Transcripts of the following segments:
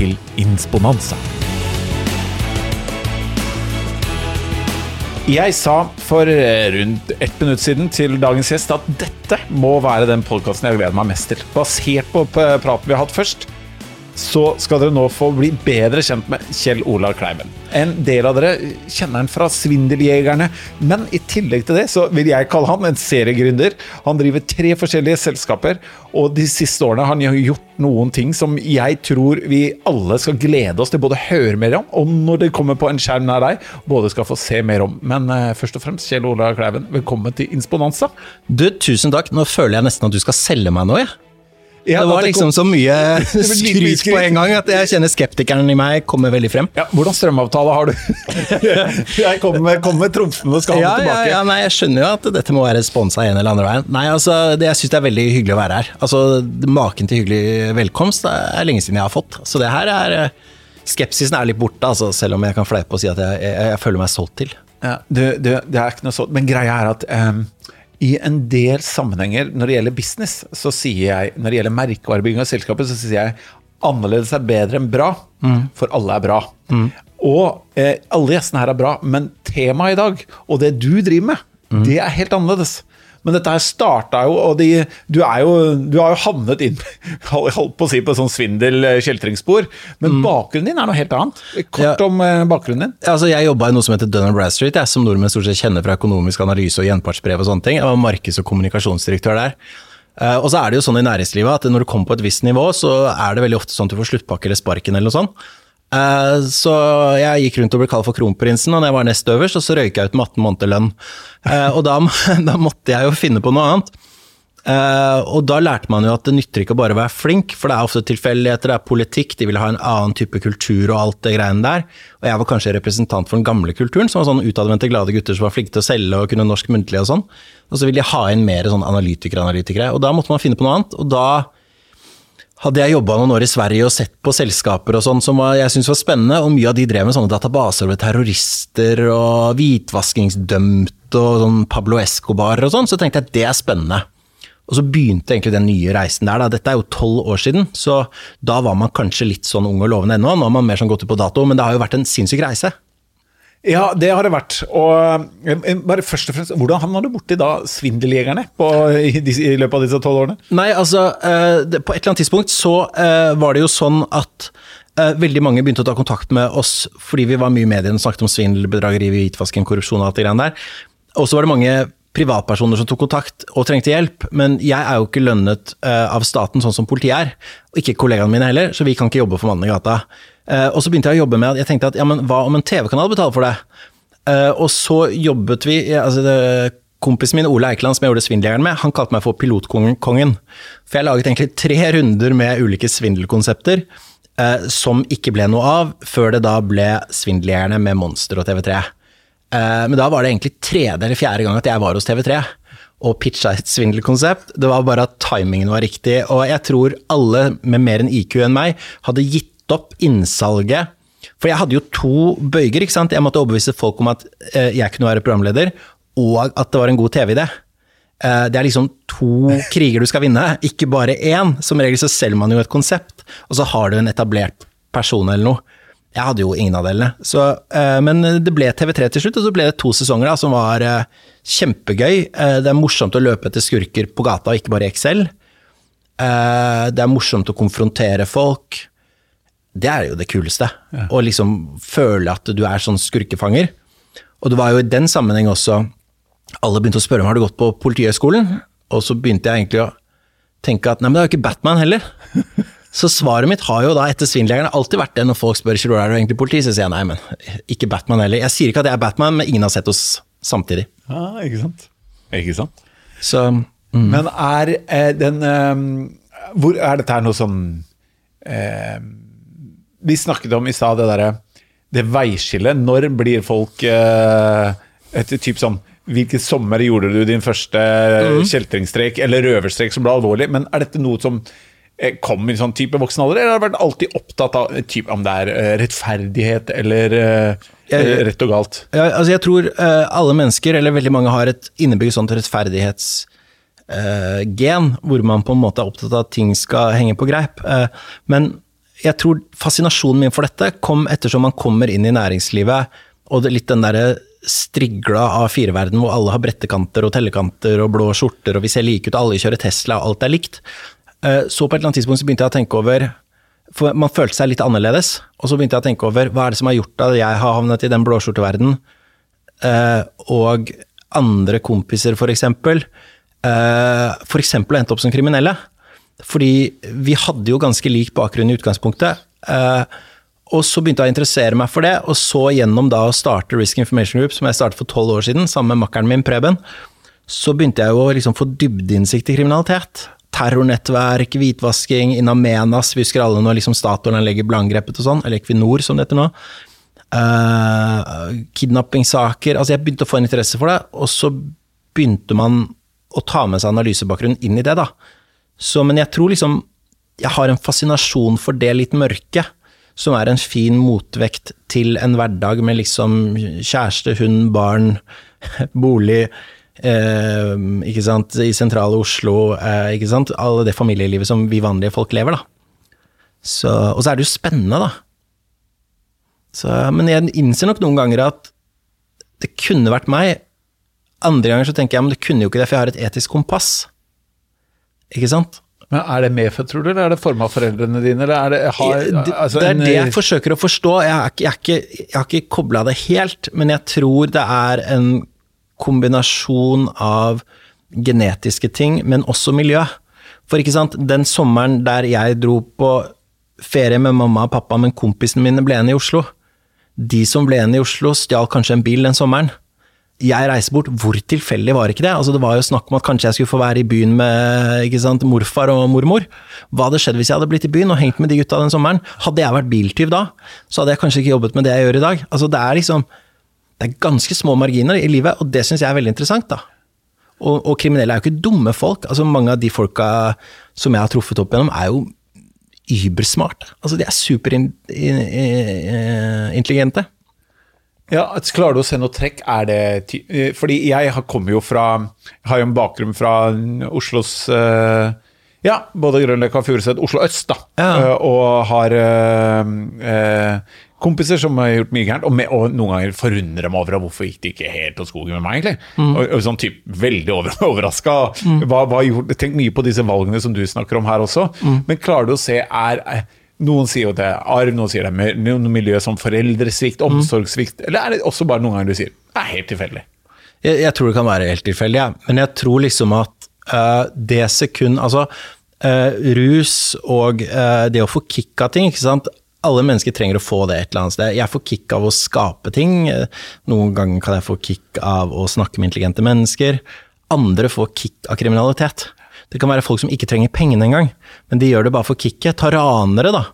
til Insponanza. Jeg sa for eh, rundt ett minutt siden til dagens gjest at dette må være den podkasten jeg gleder meg mest til. Basert på praten vi har hatt først, så skal dere nå få bli bedre kjent med Kjell Olav Kleiven. En del av dere kjenner han fra Svindeljegerne, men i tillegg til det så vil jeg kalle han en seriegründer. Han driver tre forskjellige selskaper, og de siste årene har han gjort noen ting som jeg tror vi alle skal glede oss til både høre mer om, og når det kommer på en skjerm nær deg, både skal få se mer om. Men uh, først og fremst, Kjell Olav Kleiven, velkommen til Insponanza. Du, tusen takk. Nå føler jeg nesten at du skal selge meg nå, jeg. Ja, det var liksom kom- så mye skryt på en gang at jeg kjenner skeptikeren i meg kommer veldig frem. Ja, hvordan strømavtale har du? jeg kommer med, kom med trumfene og skal ha Ja, det ja, tilbake. ja, nei, Jeg skjønner jo at dette må være sponsa en eller andre veien. Nei, altså, det, Jeg syns det er veldig hyggelig å være her. Altså, Maken til hyggelig velkomst det er lenge siden jeg har fått. Så det her er eh, Skepsisen er litt borte, altså, selv om jeg kan fleipe og si at jeg, jeg, jeg føler meg solgt til. Ja, det, du, det er ikke noe sånt. Men greia er at em, i en del sammenhenger når det gjelder business, så sier jeg, når det gjelder merkevarebygging av selskapet, så sier jeg annerledes er bedre enn bra, for alle er bra. Og eh, alle gjestene her er bra, men temaet i dag, og det du driver med, det er helt annerledes. Men dette her starta jo, og de, du, er jo, du har jo havnet inn holdt på å si på sånn svindel-kjeltringsspor, men bakgrunnen din er noe helt annet. Kort Ja. om eh, bakgrunnen din. Altså, jeg jobba i noe som heter Dun Bradstreet, jeg, som nordmenn stort sett kjenner fra økonomisk analyse og gjenpartsbrev og sånne ting. Jeg var markeds- og kommunikasjonsdirektør der. Eh, og så er det jo sånn i næringslivet at når du kommer på et visst nivå, så er det veldig ofte sånn at du får sluttpakke eller sparken eller noe sånt. Eh, så jeg gikk rundt og ble kalt for kronprinsen, og når jeg var nest øverst, og så røyka jeg ut med 18 måneder lønn. Uh, og da, da måtte jeg jo finne på noe annet. Uh, og da lærte man jo at det nytter ikke å bare være flink, for det er ofte tilfeldigheter, det er politikk, de vil ha en annen type kultur og alt det greiene der. Og jeg var kanskje representant for den gamle kulturen, som var sånn utadvendte, glade gutter som var flinke til å selge og kunne norsk muntlig og sånn. Og så ville de ha inn mer sånn analytikere-analytikere, og da måtte man finne på noe annet. Og da hadde jeg jobba noen år i Sverige og sett på selskaper og sånn som jeg syntes var spennende, og mye av de drev med sånne databaser over terrorister og hvitvaskingsdømte og sånn Pablo Escobar og sånn, så tenkte jeg at det er spennende. Og så begynte egentlig den nye reisen der. Da. Dette er jo tolv år siden, så da var man kanskje litt sånn ung og lovende ennå. Nå er man mer sånn gått ut på dato, men det har jo vært en sinnssyk reise. Ja, det har det vært. Og eh, bare først og fremst, hvordan havna du borti da svindeljegerne på, i, i løpet av disse tolv årene? Nei, altså, eh, det, på et eller annet tidspunkt så uh, var det jo sånn at uh, veldig mange begynte å ta kontakt med oss fordi vi var mye i mediene og snakket om svindel, bedrageri, hvitvasking, korrupsjon og alt det greiene der. Og så var det mange privatpersoner som tok kontakt og trengte hjelp, men jeg er jo ikke lønnet uh, av staten sånn som politiet er, og ikke kollegaene mine heller, så vi kan ikke jobbe for mannen i gata. Eh, og så begynte jeg å jobbe med at jeg tenkte at ja, men hva om en TV-kanal betaler for det? Eh, og så jobbet vi altså det, Kompisen min Ole Eikeland, som jeg gjorde Svindeljegeren med, han kalte meg for pilotkongen. For jeg laget egentlig tre runder med ulike svindelkonsepter eh, som ikke ble noe av, før det da ble Svindeljegerne med Monster og TV3. Eh, men da var det egentlig tredje eller fjerde gang at jeg var hos TV3 og pitcha et svindelkonsept. Det var bare at timingen var riktig, og jeg tror alle med mer enn IQ enn meg hadde gitt opp innsalget for jeg hadde jo to bøyger. ikke sant? Jeg måtte overbevise folk om at eh, jeg kunne være programleder, og at det var en god TV-idé. Eh, det er liksom to kriger du skal vinne, ikke bare én. Som regel så selger man jo et konsept, og så har du en etablert person eller noe. Jeg hadde jo ingen av delene. Så, eh, men det ble TV3 til slutt, og så ble det to sesonger da, som var kjempegøy. Det er morsomt å løpe etter skurker på gata, og ikke bare i Excel. Det er morsomt å konfrontere folk. Det er jo det kuleste. Å liksom føle at du er sånn skurkefanger. Og det var jo i den sammenheng også Alle begynte å spørre meg har du gått på Politihøgskolen, og så begynte jeg egentlig å tenke at nei, men det er jo ikke Batman heller. Så svaret mitt har jo da etter Svindeljegerne alltid vært det når folk spør Kjell er du egentlig politi, så sier jeg nei, men ikke Batman heller. Jeg sier ikke at jeg er Batman, men ingen har sett oss samtidig. Ja, ikke sant? Ikke sant? Så Men er er den um, Hvor er dette her noe sånn eh, Vi snakket om i stad det derre Det veiskillet. Når blir folk eh, et typ sånn Hvilken sommer gjorde du din første mm. kjeltringstrek eller røverstrek som ble alvorlig? Men er dette noe som eh, kom i sånn type voksen alder, eller har du vært alltid opptatt av typ, om det er eh, rettferdighet eller jeg, rett og galt? Ja, altså jeg tror uh, alle mennesker, eller veldig mange, har et innebygd sånt rettferdighets uh, gen, hvor man på en måte er opptatt av at ting skal henge på greip. Uh, men jeg tror fascinasjonen min for dette kom ettersom man kommer inn i næringslivet, og litt den derre strigla av fireverden hvor alle har brettekanter og tellekanter og blå skjorter, og vi ser like ut, alle kjører Tesla, og alt er likt. Uh, så på et eller annet tidspunkt så begynte jeg å tenke over For man følte seg litt annerledes, og så begynte jeg å tenke over hva er det som har gjort at jeg har havnet i den blåskjorteverden, og andre kompiser, for eksempel uh, for eksempel endte opp som kriminelle. Fordi vi hadde jo ganske lik bakgrunn i utgangspunktet. Uh, og så begynte jeg å interessere meg for det, og så gjennom da å starte Risk Information Group, som jeg startet for tolv år siden, sammen med makkeren min Preben, så begynte jeg jo å liksom få dybdeinnsikt i kriminalitet. Terrornettverk, hvitvasking, Inamenas, vi husker alle når liksom Statoil legger blangrepet og sånn, eller Equinor som det heter nå. Uh, kidnappingssaker Altså, jeg begynte å få en interesse for det, og så begynte man å ta med seg analysebakgrunnen inn i det, da. Så, men jeg tror liksom jeg har en fascinasjon for det litt mørke, som er en fin motvekt til en hverdag med liksom kjæreste, hund, barn, bolig, eh, ikke sant, i sentrale Oslo, eh, ikke sant, alle det familielivet som vi vanlige folk lever, da. Så, og så er det jo spennende, da. Så, men jeg innser nok noen ganger at det kunne vært meg, andre ganger så tenker jeg men det kunne jo ikke det, for jeg har et etisk kompass. Ikke sant? Men Er det medfødt, tror du, eller er det forma av foreldrene dine? Eller er det, har, altså, det er det jeg forsøker å forstå. Jeg har ikke, jeg er ikke, jeg har ikke kobla det helt, men jeg tror det er en kombinasjon av genetiske ting, men også miljø. For ikke sant, den sommeren der jeg dro på ferie med mamma og pappa, men kompisene mine ble igjen i Oslo. De som ble igjen i Oslo, stjal kanskje en bil den sommeren jeg reiser bort, hvor tilfeldig var ikke det? Altså, det var jo snakk om at kanskje jeg skulle få være i byen med sant, morfar og mormor. Hva hadde skjedd hvis jeg hadde blitt i byen og hengt med de gutta den sommeren? Hadde jeg vært biltyv da, så hadde jeg kanskje ikke jobbet med det jeg gjør i dag. Altså, det er liksom Det er ganske små marginer i livet, og det syns jeg er veldig interessant, da. Og, og, kriminelle er jo ikke dumme folk. Altså, mange av de folka som jeg har truffet opp gjennom, er jo übersmarte. Altså, de er superintelligente. Ja, Klarer du å se noe trekk? Er det eh, Fordi jeg kommer jo fra Har jo en bakgrunn fra Oslos uh, Ja, både Grønløkka og Furuset, Oslo øst, da. Ja. Uh, og har kompiser som har gjort mye gærent, og, med, og, noen ganger forundrer meg over hvorfor gikk det ikke helt til skogen med meg, egentlig. Mm. Og, og, sånn typ veldig over, overraska. Mm. Tenk mye på disse valgene som du snakker om her også, mm. men klarer du å se er noen sier jo det er arv, noen sier det er noe miljø som foreldresvikt, mm. omsorgssvikt. Eller er det også bare noen ganger du sier det er helt tilfeldig? Jeg, jeg, tror det kan være helt tilfeldig, ja. men jeg tror liksom at uh, det sekund Altså, uh, rus og uh, det å få kick av ting, ikke sant. Alle mennesker trenger å få det et eller annet sted. Jeg får kick av å skape ting. Noen ganger kan jeg få kick av å snakke med intelligente mennesker. Andre får kick av kriminalitet. Det kan være folk som ikke trenger pengene engang, men de gjør det bare for kicket. Ta ranere, da.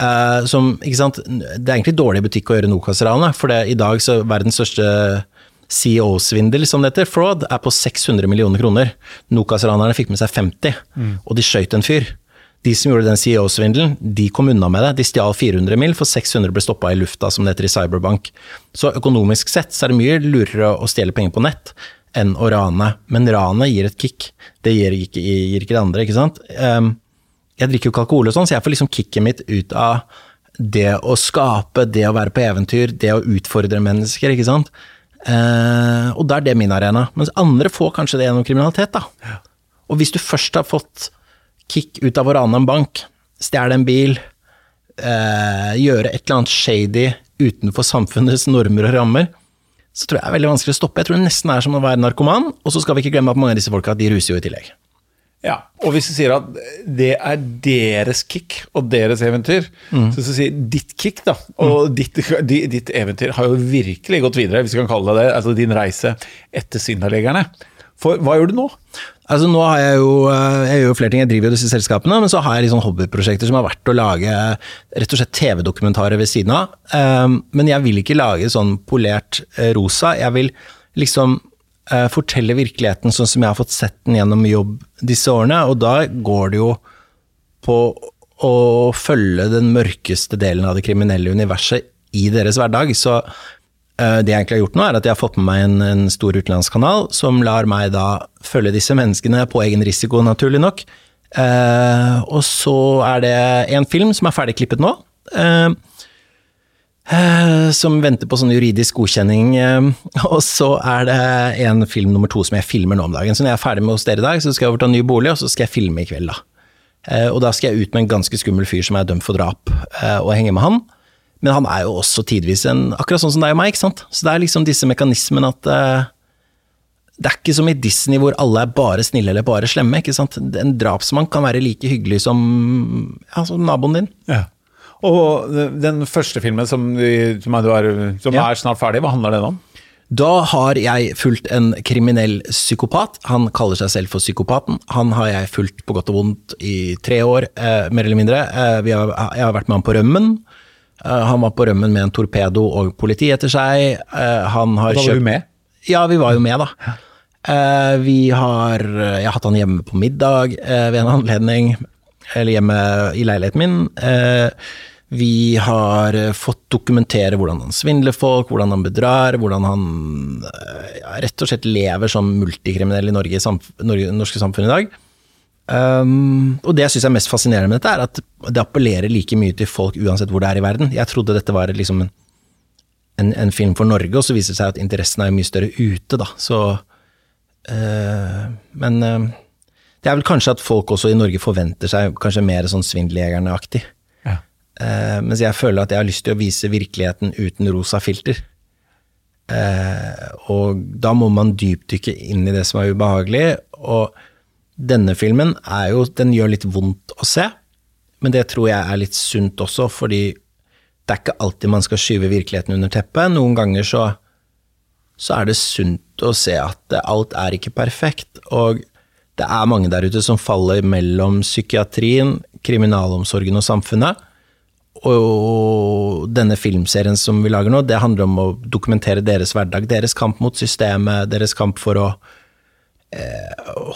Uh, som, ikke sant? Det er egentlig dårlig butikk å gjøre Nokas-ranet, for det, i dag så verdens største CEO-svindel, som det heter, fraud, er på 600 millioner kroner. Nokas-ranerne fikk med seg 50, mm. og de skøyt en fyr. De som gjorde den CEO-svindelen, de kom unna med det. De stjal 400 mil, for 600 ble stoppa i lufta, som det heter i cyberbank. Så økonomisk sett så er det mye lurere å stjele penger på nett enn å rane. Men ranet gir et kick. Det gir ikke, gir ikke det andre, ikke sant. Um, jeg drikker jo ikke alkohol og sånn, så jeg får liksom kicket mitt ut av det å skape, det å være på eventyr, det å utfordre mennesker, ikke sant. Uh, og da er det min arena. Mens andre får kanskje det gjennom kriminalitet, da. Og hvis du først har fått kick ut av å rane en bank, stjele en bil, uh, gjøre et eller annet shady utenfor samfunnets normer og rammer, så tror jeg det er veldig vanskelig å stoppe. Jeg tror det nesten er som å være narkoman, og så skal vi ikke glemme at mange av disse folka de ruser jo i tillegg. Ja, og hvis du sier at det er deres kick og deres eventyr, mm. så skal du si ditt kick, da, og mm. ditt, ditt, eventyr har jo virkelig gått videre, hvis vi kan kalle det det, altså din reise etter Syndaleggerne. For hva gjør du nå? Altså Nå har jeg jo eh, jeg gjør jo flere ting, jeg driver jo disse selskapene, men så har jeg sånn hobbyprosjekter som har vært å lage rett og slett TV-dokumentarer ved siden av. Um, men jeg vil ikke lage sånn polert eh, rosa. Jeg vil liksom uh, fortelle virkeligheten sånn som jeg har fått sett den gjennom jobb disse årene, og da går det jo på å følge den mørkeste delen av det kriminelle universet i deres hverdag. Så Eh, det jeg egentlig har gjort nå, er at jeg har fått med meg en, en stor utenlandskanal som lar meg da følge disse menneskene på egen risiko, naturlig nok. Eh, og så er det en film som er ferdigklippet nå. Eh, eh som venter på sånn juridisk godkjenning. Eh, og så er det en film nummer to som jeg filmer nå om dagen. Så når jeg er ferdig med hos dere i dag, så skal jeg overta ny bolig, og så skal jeg filme i kveld, da. Eh, og da skal jeg ut med en ganske skummel fyr som er dømt for drap, og henge med han. Men han er jo også tidvis en, akkurat sånn som deg og meg. ikke sant? Så det er liksom disse mekanismene at uh, Det er ikke som i Disney hvor alle er bare snille eller bare slemme. ikke sant? En drapsmann kan være like hyggelig som, ja, som naboen din. Ja. Og den første filmen som, som, er, som ja. er, snart ferdig, hva handler den om? Da har jeg fulgt en kriminell psykopat. Han kaller seg selv for Psykopaten. Han har jeg fulgt på godt og vondt i tre år, eh, mer eller mindre. Eh, har, jeg har vært med ham på rømmen. Eh, han var på rømmen med en torpedo og politi etter seg. Eh, han har da var kjøpt... du med? Ja, vi var jo med, da. Eh, vi har Jeg har hatt han hjemme på middag ved en anledning. Eller hjemme i leiligheten min. Vi har fått dokumentere hvordan han svindler folk, hvordan han bedrar, hvordan han ja, rett og slett lever som multikriminell i Norge, norske samfunn i dag. Um, og det jeg syns er mest fascinerende med dette, er at det appellerer like mye til folk uansett hvor det er i verden. Jeg trodde dette var liksom en, en, en film for Norge, og så viser det seg at interessen er mye større ute, da. Så uh, Men uh, det er vel kanskje at folk også i Norge forventer seg kanskje mer sånn Svindeljegerne-aktig. Ja. Uh, mens jeg føler at jeg har lyst til å vise virkeligheten uten rosa filter. og da må man dypdykke inn i det som er ubehagelig. og denne filmen er jo Den gjør litt vondt å se, men det tror jeg er litt sunt også, fordi det er ikke alltid man skal skyve virkeligheten under teppet. Noen ganger så, så er det sunt å se at alt er ikke perfekt, og det er mange der ute som faller mellom psykiatrien, kriminalomsorgen og samfunnet. Og denne filmserien som vi lager nå, det handler om å dokumentere deres hverdag, deres kamp mot systemet, deres kamp for å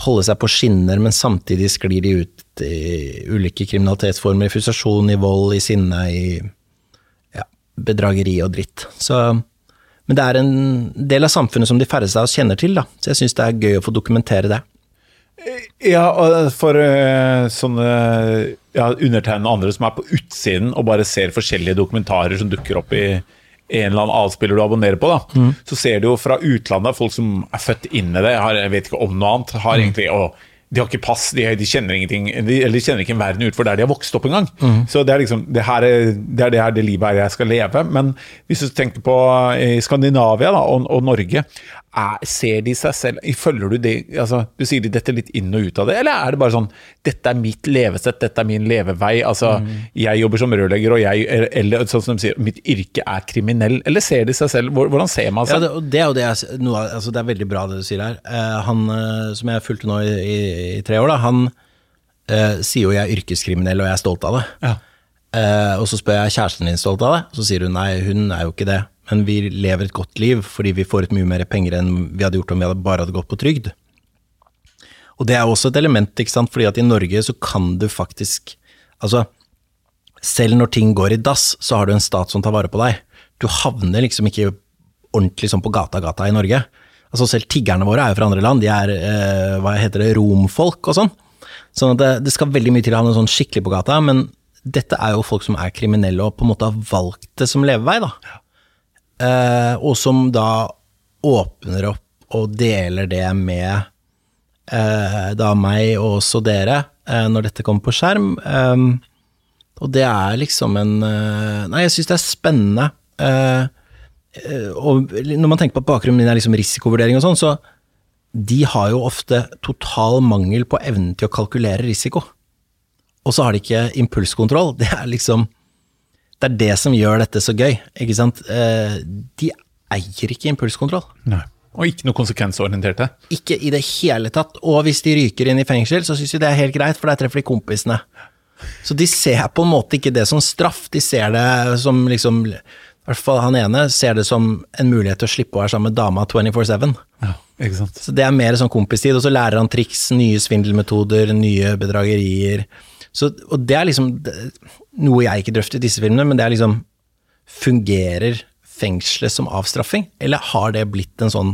holde seg på skinner, men samtidig sklir de ut i ulike kriminalitetsformer. I frustrasjon, i vold, i sinne, i ja, bedrageri og dritt. Så, men det er en del av samfunnet som de færreste av oss kjenner til, da. så jeg syns det er gøy å få dokumentere det. Ja, for uh, sånne ja, undertegnede andre som er på utsiden og bare ser forskjellige dokumentarer som dukker opp i en eller annen avspiller du abonnerer på, da, mm. så ser du jo fra utlandet folk som er født inn i det, har, jeg vet ikke om noe annet, har mm. egentlig å, de har ikke pass, de, de kjenner ingenting de, Eller de kjenner ikke en verden utenfor der de har vokst opp engang. Mm. Så det er liksom det, her er, det er det her det livet jeg skal leve. Men hvis du tenker på i Skandinavia da, og, og Norge, er, ser de seg selv Følger du det altså, Du sier de detter litt inn og ut av det, eller er det bare sånn Dette er mitt levesett, dette er min levevei. Altså, mm. jeg jobber som rørlegger, og jeg Eller sånn som de sier, mitt yrke er kriminell. Eller ser de seg selv Hvordan ser man seg? Ja, det, det, er jo det, noe, altså, det er veldig bra det du sier her. Uh, han uh, som jeg fulgte nå i, i, i, tre år, da, han uh, sier jo jeg er yrkeskriminell, og jeg er stolt av det. Ja. og så spør jeg kjæresten din stolt av det, så sier hun nei, hun er jo ikke det men vi lever et godt liv fordi vi får ut mye mer penger enn vi hadde gjort om vi hadde bare hadde gått på trygd. Og det er også et element, ikke sant, fordi at i Norge så kan du faktisk Altså, selv når ting går i dass, så har du en stat som tar vare på deg. Du havner liksom ikke ordentlig sånn på gata-gata i Norge. Altså Selv tiggerne våre er jo fra andre land, de er eh, hva heter det, romfolk og sånn. Sånn at det, det, skal veldig mye til å havne sånn skikkelig på gata, men dette er jo folk som er kriminelle og på en måte har valgt det som levevei, da. Eh, og som da åpner opp og deler det med eh, da meg og også dere, eh, når dette kommer på skjerm. og det er liksom en Nei, jeg syns det er spennende. og når man tenker på at bakgrunnen min er liksom risikovurdering og sånn, så de har jo ofte total mangel på evnen til å kalkulere risiko. Og så har de ikke impulskontroll. Det er liksom det er det som gjør dette så gøy. ikke sant? Eh, de eier ikke impulskontroll. Nei. Og ikke noe konsekvensorienterte. Ikke i det hele tatt. Og hvis de ryker inn i fengsel, så syns de det er helt greit, for der treffer de kompisene. Så de ser på en måte ikke det som straff, de ser det som liksom I hvert fall han ene ser det som en mulighet til å slippe å være sammen med dama 24-7. Ja, ikke sant. Så det er mer sånn kompistid, og så lærer han triks, nye svindelmetoder, nye bedragerier. Så, og det er liksom noe jeg ikke drøfter i disse filmene, men det er liksom Fungerer fengselet som avstraffing, eller har det blitt en sånn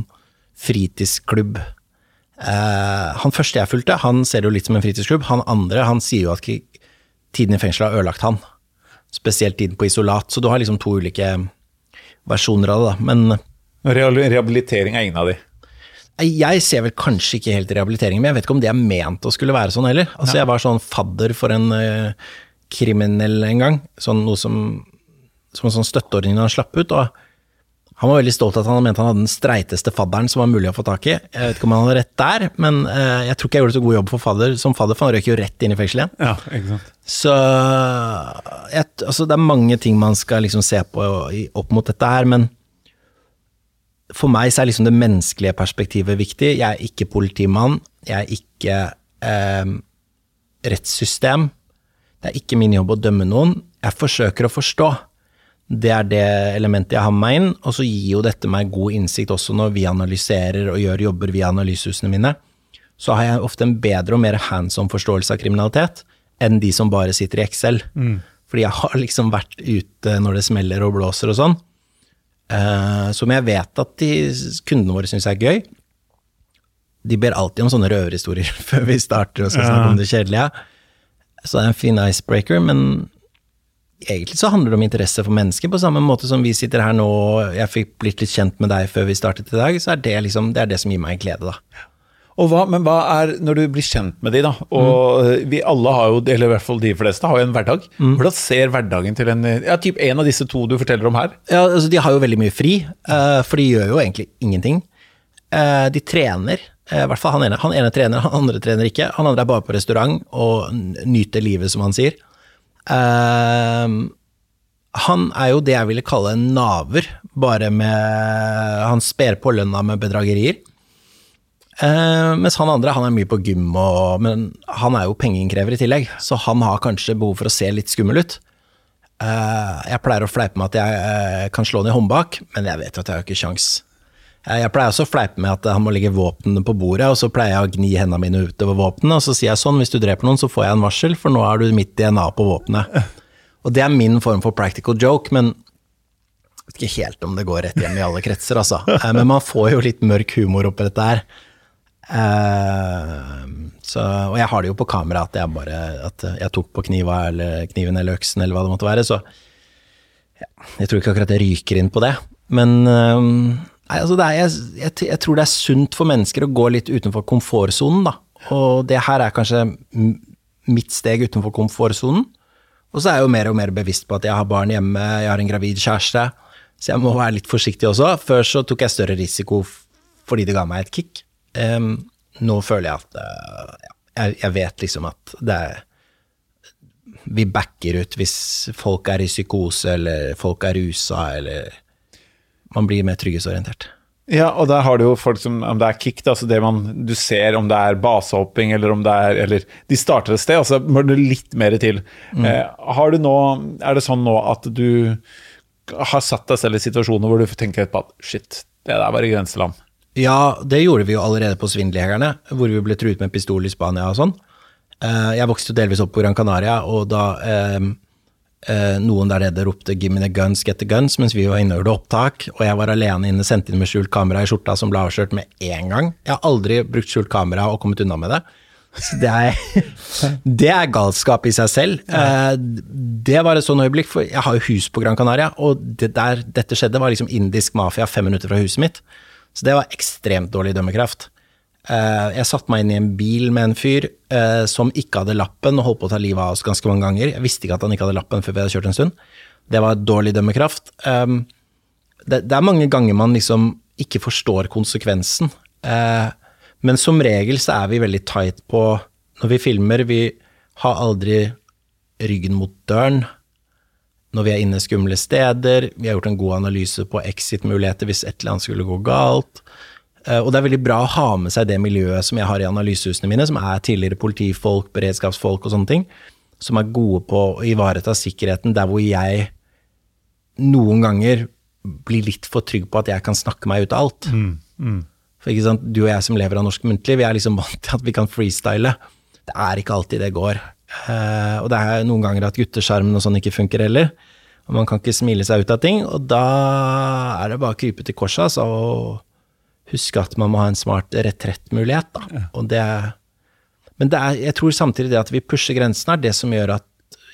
fritidsklubb? Eh, han første jeg fulgte, han ser det jo litt som en fritidsklubb. Han andre han sier jo at tiden i fengselet har ødelagt han. Spesielt tiden på isolat. Så du har liksom to ulike versjoner av det, da. Men Rehabilitering er ingen av de. Jeg ser vel kanskje ikke helt rehabiliteringen, men jeg vet ikke om det er ment å skulle være sånn heller. Altså, jeg var sånn fadder for en uh, kriminell en gang. Sånn noe som, som en sånn støtteordning da han slapp ut. og han var veldig stolt av at han mente han hadde den streiteste fadderen som var mulig å få tak i. Jeg vet ikke om han hadde rett der, men eh, jeg tror ikke jeg gjorde så god jobb for fadder, som fadder, for han røk jo rett inn i fengsel igjen. Ja, ikke sant. Så jeg, altså, det er mange ting man skal liksom se på i, opp mot dette her, men for meg så er liksom det menneskelige perspektivet viktig. Jeg er ikke politimann, jeg er ikke eh, rettssystem. Det er ikke min jobb å dømme noen. Jeg forsøker å forstå. Det er det elementet jeg har med meg inn, og så gir jo dette meg god innsikt også når vi analyserer og gjør jobber via analysehusene mine. Så har jeg ofte en bedre og mer hands on forståelse av kriminalitet enn de som bare sitter i Excel. Fordi jeg har liksom vært ute når det smeller og blåser og sånn. Eh, som jeg vet at de kundene våre syns er gøy. De ber alltid om sånne røverhistorier før vi starter og skal snakke om det kjedelige. Så det er en fin icebreaker, men egentlig så handler det om interesse for mennesker, på samme måte som vi sitter her nå, og jeg fikk blitt litt kjent med deg før vi startet i dag, så er det liksom, det er det som gir meg glede, da. Hva, men hva er, når du blir kjent med de da, og vi alle har jo, eller i hvert fall de fleste, har jo en hverdag. Hvordan ser hverdagen til en, ja, typ en av disse to du forteller om her? Ja, altså De har jo veldig mye fri, eh, for de gjør jo egentlig ingenting. Eh, de trener, eh, i hvert fall han ene. Han ene trener, han andre trener ikke. Han andre er bare på restaurant og nyter livet, som han sier. Uh, han er jo det jeg ville kalle en naver, bare med Han sper på lønna med bedragerier. Eh, mens han andre han er mye på gym, og, men han er jo pengeinnkrever i tillegg, så han har kanskje behov for å se litt skummel ut. Eh, jeg pleier å fleipe med at jeg eh, kan slå i håndbak, men jeg vet jo at jeg har ikke. Eh, Jeg pleier også å fleipe med at han må legge våpnene på bordet, og så pleier jeg å gni hendene mine utover våpnene, og så sier jeg sånn, hvis du dreper noen, så får jeg en varsel, for nå er du mitt DNA på våpenet. Og det er min form for practical joke, men jeg vet ikke helt om det går rett hjem i alle kretser, altså. Men man får jo litt mørk humor oppi dette her. Eh, så, og jeg har det jo på kamera at jeg bare at jeg tok på kniva eller kniven eller øksen eller hva det måtte være, så jeg tror ikke akkurat jeg ryker inn på det. Men eh, nei, altså det er, jeg, jeg, jeg tror det er sunt for mennesker å gå litt utenfor komfortsonen, da. Og det her er kanskje mitt steg utenfor komfortsonen. Og så er jeg jo mer og mer bevisst på at jeg har barn hjemme, jeg har en gravid kjæreste, så jeg må være litt forsiktig også. Før så tok jeg større risiko fordi det ga meg et kick. Em, nå føler jeg at uh, jeg, jeg vet liksom at det er Vi backer ut hvis folk er i psykose, eller folk er rusa, eller Man blir mer trygghetsorientert. Ja, og der har du jo folk som, om det er kick, altså det man, du ser om det er basehopping, eller om det er, eller de starter et sted, og så må det litt mer til. Eh, har du nå, er det sånn nå at du har satt deg selv i situasjoner hvor du tenker på at shit, det der var i grenseland. Ja, det gjorde vi jo allerede på Svindeljegerne, hvor vi ble truet med pistol i Spania og sånn. Eh, Jeg vokste jo delvis opp på Gran Canaria, og da eh, eh, noen der nede ropte 'give me the guns, get the guns', mens vi var inne og gjorde opptak, og jeg var alene inne, sendt inn med skjult kamera i skjorta som ble avslørt med én gang. Jeg har aldri brukt skjult kamera og kommet unna med det. Så det er, det er galskap i seg selv. Eh, Det var et sånn øyeblikk, for jeg har jo hus på Gran Canaria, og det der dette skjedde, var liksom indisk mafia fem minutter fra huset mitt. Så det var ekstremt dårlig dømmekraft. Eh, Jeg satte meg inn i en bil med en fyr eh, som ikke hadde lappen, og holdt på å ta livet av oss ganske mange ganger. Jeg visste ikke at han ikke hadde lappen før vi hadde kjørt en stund. Det var dårlig dømmekraft. Det, det er mange ganger man liksom ikke forstår konsekvensen. Eh, men som regel så er vi veldig tight på Når vi filmer, vi har aldri ryggen mot døren. Når vi er inne skumle steder, vi har gjort en god analyse på exit-muligheter hvis et eller annet skulle gå galt. Eh, og det er veldig bra å ha med seg det miljøet som jeg har i analysehusene mine, som er tidligere politifolk, beredskapsfolk og sånne ting, som er gode på å ivareta sikkerheten der hvor jeg noen ganger blir litt for trygg på at jeg kan snakke meg ut av alt. Mm, mm. For ikke sant, Du og jeg som lever av norsk muntlig, vi er liksom vant til at vi kan freestyle. Det er ikke alltid det går. Eh, og det er noen ganger at gutteskjermen og sånn ikke funker heller. Og man kan ikke smile seg ut av ting, og da er det bare å krype til korset altså, og huske at man må ha en smart retrettmulighet. da. Ja. Og det, men det er, jeg tror samtidig det at vi pusher grensen, er det som gjør at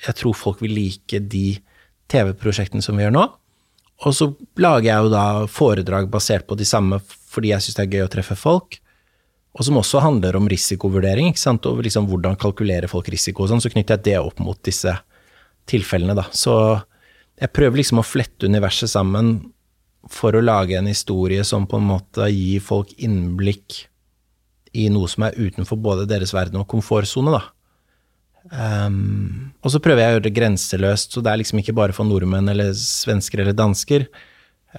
jeg tror folk vil like de TV-prosjektene som vi gjør nå. Og så lager jeg jo da foredrag basert på de samme fordi jeg syns det er gøy å treffe folk. Og som også handler om risikovurdering, ikke sant? og liksom hvordan kalkulerer folk risiko og sånn. Så knytter jeg det opp mot disse tilfellene, da. Så jeg prøver liksom å flette universet sammen for å lage en historie som på en måte gir folk innblikk i noe som er utenfor både deres verden og komfortsone, da. Um, og så prøver jeg å gjøre det grenseløst, så det er liksom ikke bare for nordmenn eller svensker eller dansker.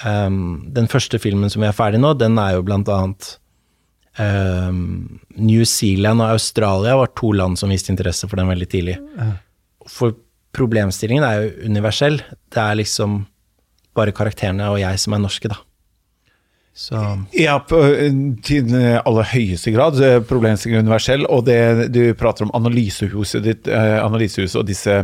Um, den første filmen som vi er ferdig nå, den er jo blant annet um, New Zealand og Australia var to land som viste interesse for den veldig tidlig. For problemstillingen er jo universell. Det er liksom bare karakterene og jeg som er norske, da. Så Ja, på, til aller høyeste grad. eh, Problemstillingen er universell. Og det du prater om analysehuset ditt, eh, analysehuset og disse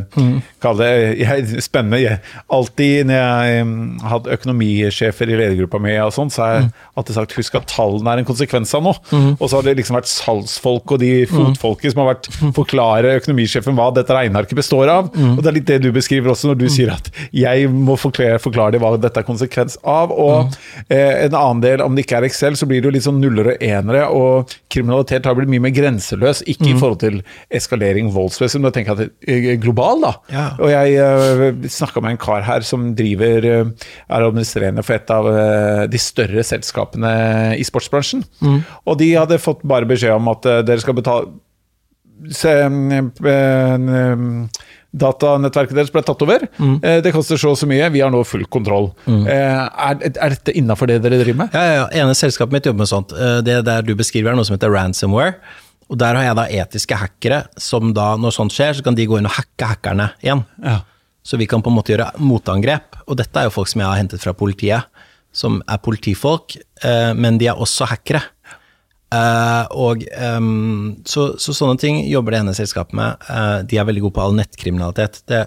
Kall det jeg, spennende. Jeg, alltid når jeg hadde økonomisjefer i ledergruppa mi, og sånn, så har jeg alltid sagt husk at tallene er en konsekvens av noe. Og så har det liksom vært salgsfolk og de fotfolket som har vært forklare økonomisjefen hva dette regnearket består av. Og det er litt det du beskriver også når du sier at jeg må forklare, forklare det hva dette er konsekvens av. Og eh, en annen del, om det ikke er Excel, så blir det jo litt sånn nuller og enere, og kriminalitet har blitt mye mer grenseløs, ikke i forhold til eskalering, voldsvesen, men jeg tenker at det er global, da. Ja. Og jeg uh, snakka med en kar her som driver uh, er administrerende for et av uh, de større selskapene i sportsbransjen. Og de hadde fått bare beskjed om at uh, dere skal betale se, eh, eh, Datanettverket deres ble tatt over. Eh, Det koster så og så mye. Vi har nå full kontroll. Eh, Er, er dette innafor det dere driver med? Ja, ja, ja. ene selskapet mitt jobber med sånt. Eh, Det der du beskriver er noe som heter ransomware. Og der har jeg da etiske hackere som da, når sånt skjer, så kan de gå inn og hacke hackerne igjen. Ja. Så vi kan på en måte gjøre motangrep. Og dette er jo folk som jeg har hentet fra politiet, som er politifolk, eh, men de er også hackere. Eh, og um, så, så sånne ting jobber det ene selskapet med. Uh, de er veldig gode på all nettkriminalitet. Det,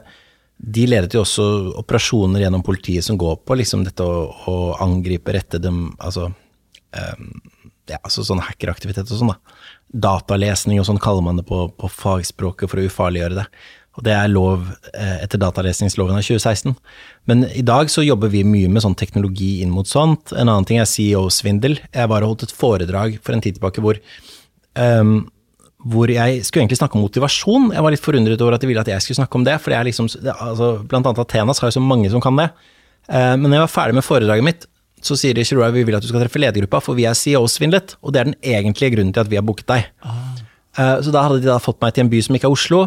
de ledet jo også operasjoner gjennom politiet som går på liksom dette å, å angripe, rette dem Altså, um, ja, altså sånn hackeraktivitet og sånn, da. Datalesning og sånn kaller man det på, på fagspråket for å ufarliggjøre det. Og det er lov eh, etter datalesningsloven av 2016. Men i dag så jobber vi mye med sånn teknologi inn mot sånt. En annen ting er CEO-svindel. Jeg bare holdt et foredrag for en tid tilbake hvor um, hvor jeg skulle egentlig snakke om motivasjon. Jeg var litt forundret over at de ville at jeg skulle snakke om det. for det er liksom, det, altså, Blant annet Athenas har jo så mange som kan det. Uh, men når jeg var ferdig med foredraget mitt, så sier de Shirua, vi vil at du skal treffe ledergruppa, for vi er CEO-svindlet. Og det er den egentlige grunnen til at vi har booket deg. Eh, så da hadde de da fått meg til en by som ikke er Oslo,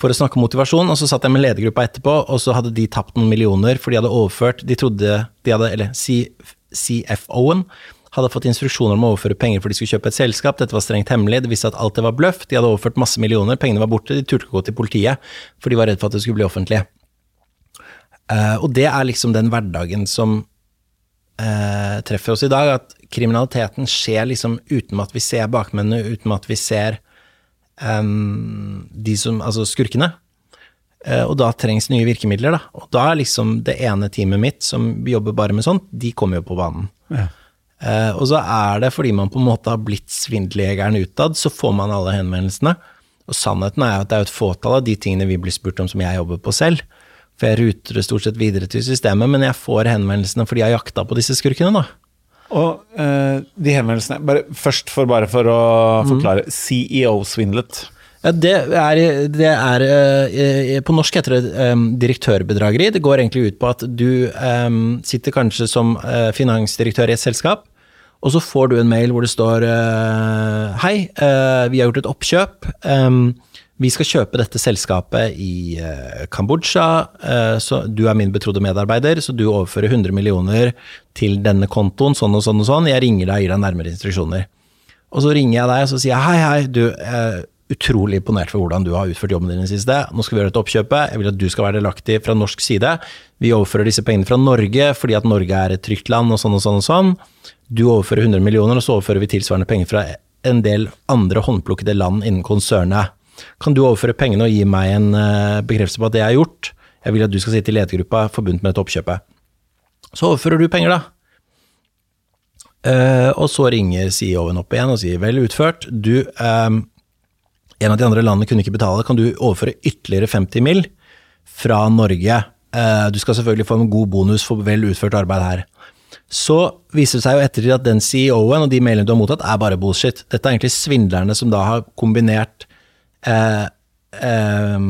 for å snakke om motivasjon. Og så satt jeg med ledergruppa etterpå, og så hadde de tapt noen millioner, for de hadde overført De trodde de hadde, eller CFO-en hadde fått instruksjoner om å overføre penger for de skulle kjøpe et selskap. Dette var strengt hemmelig. Det viste at alt det var bløff. De hadde overført masse millioner, pengene var borte. De turte ikke gå til politiet, for de var redd for at det skulle bli offentlig. Uh, og det er liksom den hverdagen som uh, treffer oss i dag, at kriminaliteten skjer liksom uten at vi ser bakmennene, uten at vi ser em, de som, altså skurkene. Uh, og da trengs nye virkemidler, da. Og da er liksom det ene teamet mitt som jobber bare med sånt, de kommer jo på banen. Ja. Uh, og så er det fordi man på en måte har blitt svindeljegeren utad, så får man alle henvendelsene. Og sannheten er at det er et fåtall av de tingene vi blir spurt om som jeg jobber på selv. For jeg ruter det stort sett videre til systemet, men jeg får henvendelsene fordi jeg har jakta på disse skurkene, da. Og uh, de henvendelsene bare, Først for bare for å forklare. CEO-svindlet. Ja, det er, det er uh, På norsk heter det um, direktørbedrageri. Det går egentlig ut på at du um, sitter kanskje som uh, finansdirektør i et selskap, og så får du en mail hvor det står Hei, vi har gjort et oppkjøp. em, Vi skal kjøpe dette selskapet i eh, Kambodsja. eh, så Du er min betrodde medarbeider, så du overfører 100 millioner til denne kontoen, sånn og sånn og sånn. Jeg ringer deg og gir deg nærmere instruksjoner. Og så ringer jeg deg og så sier jeg, hei, hei, du er utrolig imponert for hvordan du har utført jobben din i det siste. Nå skal vi gjøre dette oppkjøpet. Jeg vil at du skal være delaktig fra norsk side. Vi overfører disse pengene fra Norge fordi at Norge er et trygt land og sånn og sånn og sånn. Du overfører 100 millioner, og så overfører vi tilsvarende penger fra en del andre håndplukkede land innen konsernet. Kan du overføre pengene og gi meg en eh, bekreftelse på at det er gjort? Jeg vil at du skal sitte i ledergruppa forbundet med dette oppkjøpet. Så overfører du penger, da. Uh, og så ringer CEO-en opp igjen og sier vel utført. Du, eh, en av de andre landene kunne ikke betale. Kan du overføre ytterligere 50 mill. fra Norge? Uh, du skal selvfølgelig få en god bonus for vel utført arbeid her. Så viser det seg jo ettertid at den CEO-en og de mailene du har mottatt, er bare bullshit. Dette er egentlig svindlerne som da har kombinert eh, eh,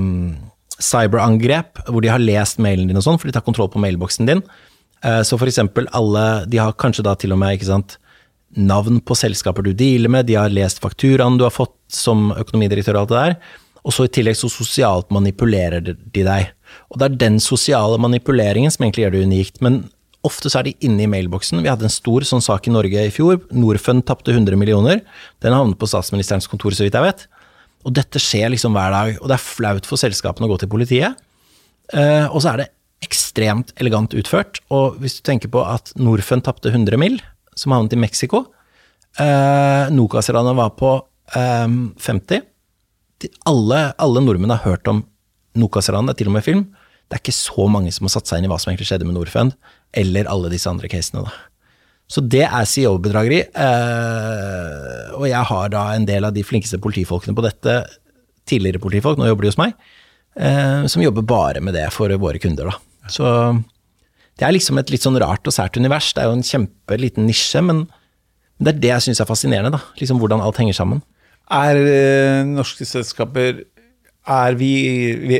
cyberangrep, hvor de har lest mailen din og sånn, for de tar kontroll på mailboksen din. Eh, så for eksempel alle De har kanskje da til og med ikke sant, navn på selskaper du dealer med, de har lest fakturaen du har fått som økonomidirektør og alt det der. Og så i tillegg så sosialt manipulerer de deg. Og det er den sosiale manipuleringen som egentlig gjør det unikt. Men ofte så er de inne i mailboksen. Vi hadde en stor sånn sak i Norge i fjor. Norfund tapte 100 millioner. Den havnet på statsministerens kontor, så vidt jeg vet. Og dette skjer liksom hver dag. Og det er flaut for selskapene å gå til politiet. Uh, og så er det ekstremt elegant utført. Og hvis du tenker på at Norfund tapte 100 mill., som havnet i Mexico uh, Nokas-ranet var på um, 50 de, alle, alle nordmenn har hørt om Nokas-ranet, til og med film. Det er ikke så mange som har satt seg inn i hva som egentlig skjedde med Norfund, eller alle disse andre casene. da. Så det er CEO-bedrageri, eh, og jeg har da en del av de flinkeste politifolkene på dette, tidligere politifolk, nå jobber de hos meg, eh, som jobber bare med det for våre kunder. da. Så det er liksom et litt sånn rart og sært univers. Det er jo en kjempeliten nisje, men det er det jeg syns er fascinerende. da, liksom Hvordan alt henger sammen. Er eh, norske selskaper er vi,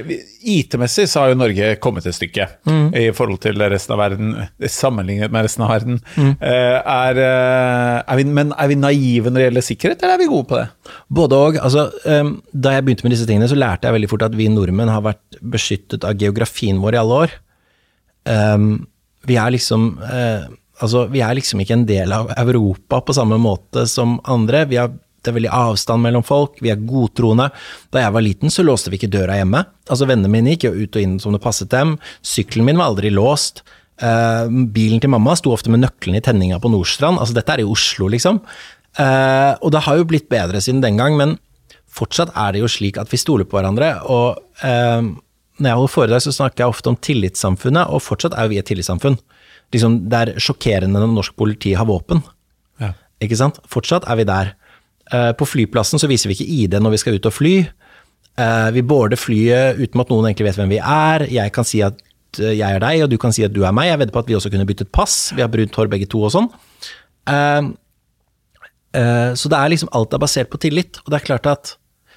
vi, IT-messig så har jo Norge kommet et stykke i forhold til resten av verden, sammenlignet med resten av verden. Eh, er, eh, er vi, men er vi naive når det gjelder sikkerhet, eller er vi gode på det? Både og. Altså, um, da jeg begynte med disse tingene, så lærte jeg veldig fort at vi nordmenn har vært beskyttet av geografien vår i alle år. Um, vi er liksom eh, Altså, vi er liksom ikke en del av Europa på samme måte som andre. Vi har det er veldig avstand mellom folk, vi er godtroende. Da jeg var liten, så låste vi ikke døra hjemme. Altså, Vennene mine gikk jo ut og inn som det passet dem. Sykkelen min var aldri låst. Uh, bilen til mamma sto ofte med nøklene i tenninga på Nordstrand. Altså, dette er i Oslo, liksom. Uh, og det har jo blitt bedre siden den gang, men fortsatt er det jo slik at vi stoler på hverandre. Og uh, når jeg holder foredrag, så snakker jeg ofte om tillitssamfunnet, og fortsatt er jo vi et tillitssamfunn. Liksom, det er sjokkerende når norsk politi har våpen. Ja. Ikke sant? Fortsatt er vi der. Eh, På flyplassen så viser vi ikke ID når vi skal ut og fly. Eh, Vi border flyet uten at noen egentlig vet hvem vi er. Jeg kan si at eh, jeg er deg, og du kan si at du er meg. Jeg vedder på at vi også kunne byttet pass. Vi har brunt hår begge to og sånn. Så det er liksom alt er basert på tillit. Og det er klart at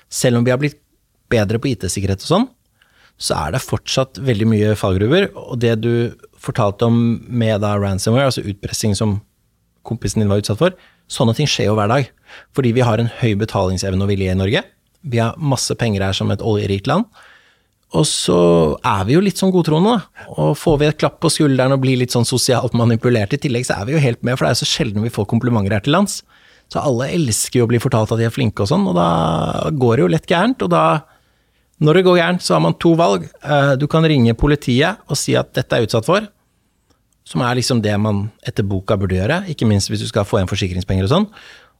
selv om vi har blitt bedre på IT-sikkerhet og sånn, så er det fortsatt veldig mye fallgruver. Og det du fortalte om med da ransomware, altså utpressing som kompisen din var utsatt for, sånne ting skjer jo hver dag. Fordi vi har en høy betalingsevne og vilje i Norge. Vi har masse penger her som et oljerikt land. Og så er vi jo litt sånn godtroende, da. Og får vi et klapp på skulderen og blir litt sånn sosialt manipulert i tillegg, så er vi jo helt med, for det er jo så sjelden vi får komplimenter her til lands. Så alle elsker jo å bli fortalt at de er flinke og sånn, og da går det jo lett gærent. Og da, når det går gærent, så har man to valg. Eh, Du kan ringe politiet og si at dette er utsatt for, som er liksom det man etter boka burde gjøre, ikke minst hvis du skal få igjen forsikringspenger og sånn.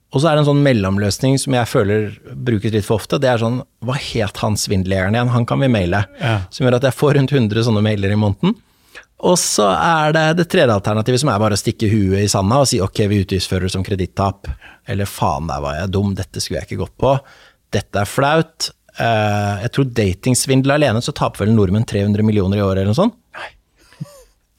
Og så er det en sånn mellomløsning som jeg føler brukes litt for ofte. Det er sånn Hva het han svindleren igjen? Han kan vi maile. Ja. Som gjør at jeg får rundt 100 sånne mailer i måneden. Og så er det det tredje alternativet, som er bare å stikke huet i sanda og si ok, vi utgiftsfører det som kredittap. Eller faen, der var jeg dum, dette skulle jeg ikke gått på. Dette er flaut. Eh, jeg tror datingsvindel alene så taper vel nordmenn 300 millioner i året eller noe sånt.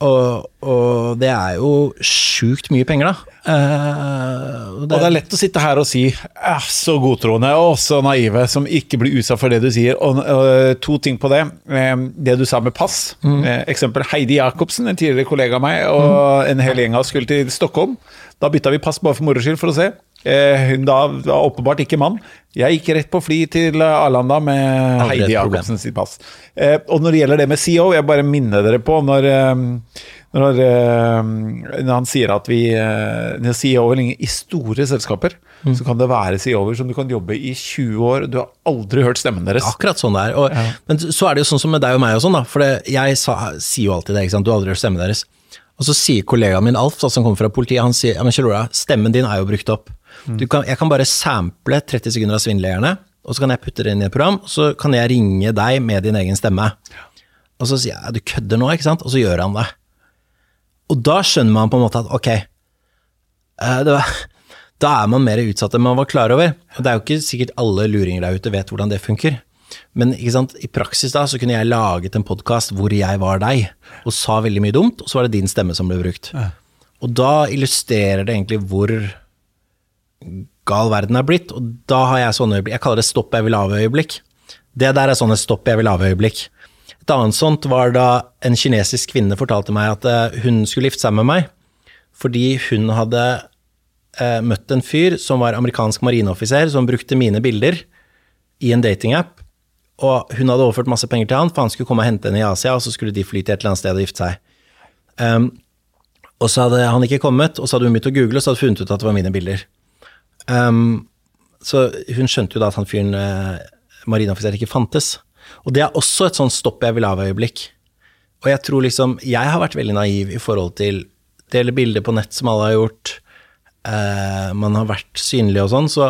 Og, og det er jo sjukt mye penger, da. Eh, og Og det er lett å sitte her og si «Ah, så godtroende og så naive som ikke blir utsatt for det du sier. Og, og to ting på det. Eh, Det du sa med pass. Eh, Eksempel Heidi Jacobsen, en tidligere kollega av meg, og en hel gjeng av oss skulle til Stockholm. Da bytta vi pass bare for moro skyld for å se. Eh, da var åpenbart ikke mann. Jeg gikk rett på fly til Arlanda med Heidi. Jacobsen sitt pass. Eh, og når det gjelder det med CEO, jeg bare minner dere på når, eh, når, eh, når han sier at vi eh, når CEO-er i store selskaper, Mm. så kan det være CEO-er som du kan jobbe i 20 år, du har aldri hørt stemmen deres. Akkurat sånn det er. Og, Men så er det jo sånn som med deg og meg og sånn, da. For det, jeg sa, sier jo alltid det, ikke sant. Du har aldri hørt stemmen deres. Og så sier kollegaen min Alf, da, som kommer fra politiet, han sier ja, men Kjell Ola, stemmen din er jo brukt opp. Du kan, jeg kan bare sample 30 sekunder av svindlejerne, og så kan jeg putte det inn i et program, og så kan jeg ringe deg med din egen stemme. Og så sier jeg du kødder nå, ikke sant? Og så gjør han det. Og da skjønner man på en måte at ok, eh, det var, da er man mer utsatt enn man var klar over. Og det er jo ikke sikkert alle luringer der ute vet hvordan det funker. Men i praksis da, så kunne jeg laget en podkast hvor jeg var deg, og sa veldig mye dumt, og så var det din stemme som ble brukt. Og da illustrerer det egentlig hvor gal verden er blitt, og da har jeg sånne øyeblikk Jeg kaller det stopp jeg vil av-øyeblikk. Det der er sånne stopp jeg vil av-øyeblikk. Et annet sånt var da en kinesisk kvinne fortalte meg at eh, hun skulle gifte seg med meg fordi hun hadde eh, møtt en fyr som var amerikansk marineoffiser, som brukte mine bilder i en datingapp. Og hun hadde overført masse penger til han, for han skulle komme og hente henne i Asia, og så skulle de fly til et eller annet sted og gifte seg. Um, og så hadde han ikke kommet, og så hadde hun begynt å google, og så hadde hun funnet ut at det var mine bilder. Um, så hun skjønte jo da at han fyren eh, marineoffiser ikke fantes. Og det er også et sånn stopp jeg vil av-øyeblikk. Og jeg tror liksom Jeg har vært veldig naiv i forhold til dele bilder på nett som alle har gjort. Eh, man har vært synlig og sånn, så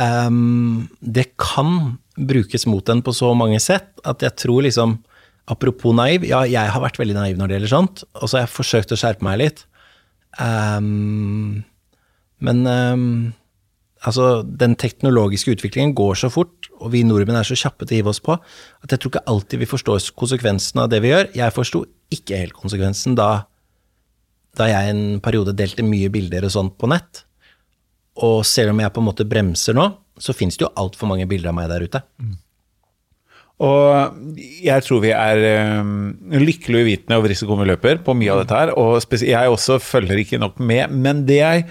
ehm, det kan brukes mot en på så mange sett at jeg tror liksom Apropos naiv, ja, jeg har vært veldig naiv når det gjelder sånt, og så har jeg forsøkt å skjerpe meg litt. Ehm, men ehm, altså, den teknologiske utviklingen går så fort, og vi nordmenn er så kjappe til å hive oss på, at jeg tror ikke alltid vi forstår konsekvensen av det vi gjør. Jeg forsto ikke helt konsekvensen da, da jeg en periode delte mye bilder og sånt på nett. Og selv om jeg på en måte bremser nå, så finnes det jo altfor mange bilder av meg der ute. Og jeg tror vi er um, lykkelig uvitende over risikoen vi løper på mye av dette her. Og jeg også følger ikke nok med. Men det jeg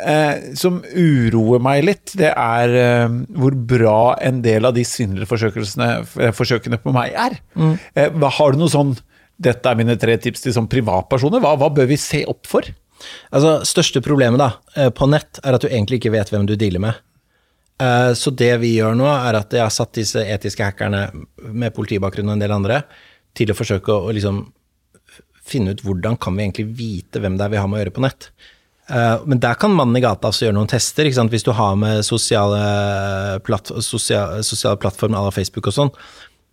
eh, som uroer meg litt, det er eh, hvor bra en del av de svindlerforsøkelsene eh, på meg er. Eh, har du noe sånn Dette er mine tre tips til sånn privatpersoner. Hva, hva bør vi se opp for? Altså, Største problemet da, eh, på nett er at du egentlig ikke vet hvem du dealer med. Eh, Så det vi gjør nå, er at jeg har satt disse etiske hackerne med politibakgrunn og en del andre til å forsøke å liksom finne ut hvordan kan vi egentlig vite hvem det er vi har med å gjøre på nett. Eh, Men der kan mannen i gata også gjøre noen tester. Hvis du har med sosiale, platt, sosiale, sosiale plattformer à la Facebook og sånn.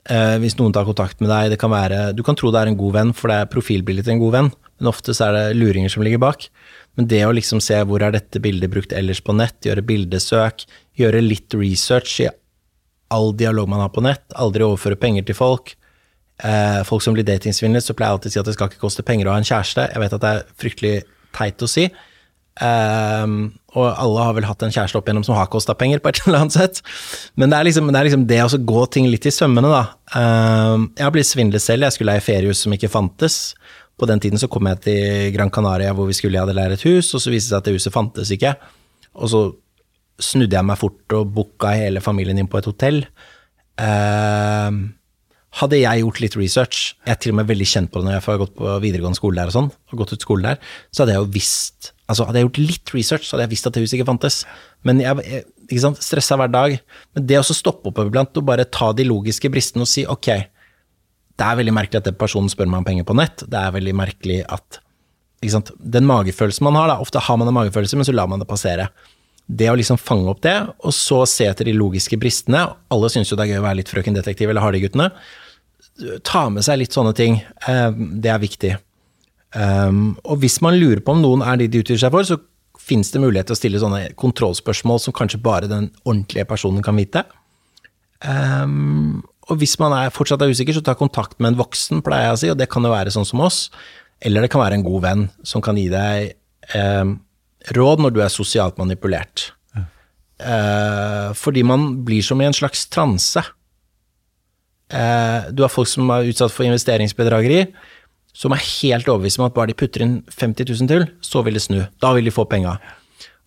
Eh, Hvis noen tar kontakt med deg, kan være Du kan tro det er en god venn, for det er profilbildet til en god venn, men ofte så er det luringer som ligger bak. Men det å liksom se hvor er dette bildet brukt ellers på nett, gjøre bildesøk, gjøre litt research i all dialog man har på nett, aldri overføre penger til folk. Eh, folk som blir datingsvindlet, så pleier jeg alltid å si at det skal ikke koste penger å ha en kjæreste. Jeg vet at det er fryktelig teit å si. Ehm, og alle har vel hatt en kjæreste opp igjennom som har kosta penger, på et eller annet sett. Men det er liksom det, er liksom det å gå ting litt i sømmene, da. Um, jeg har blitt svindlet selv. Jeg skulle leie feriehus som ikke fantes. På den tiden så kom jeg til Gran Canaria hvor vi skulle hadde leid et hus, og så viste det seg at det huset fantes ikke. Og så snudde jeg meg fort og booka hele familien inn på et hotell. Ehm, hadde jeg gjort litt research, jeg er til og med veldig kjent på det når jeg har gått på videregående skole der og sånn, og gått ut skole der, så hadde jeg jo visst Altså hadde jeg gjort litt research, så hadde jeg visst at det huset ikke fantes. Men jeg, jeg ikke sant, stressa hver dag. Men det å stoppe opp iblant og bare ta de logiske bristene og si ok, det er veldig merkelig at den personen spør meg om penger på nett. Det er veldig merkelig at ikke sant? Den magefølelsen man har, da. Ofte har man en magefølelse, men så lar man det passere. Det å liksom fange opp det, og så se etter de logiske bristene. Alle syns jo det er gøy å være litt frøken detektiv eller Hardy-guttene. Ta med seg litt sånne ting. Eh, Det er viktig. Um, og hvis man lurer på om noen er de de utgir seg for, så finnes det mulighet til å stille sånne kontrollspørsmål som kanskje bare den ordentlige personen kan vite. Um, og hvis man er fortsatt er usikker, så ta kontakt med en voksen, pleier jeg å si, og det kan jo være sånn som oss. Eller det kan være en god venn som kan gi deg råd når du er sosialt manipulert. Uh, fordi man blir som i en slags transe. Uh, du har folk som er utsatt for investeringsbedrageri, som er helt overbevist om at bare de putter inn 50 000 til, så vil det snu. Da vil de få penga.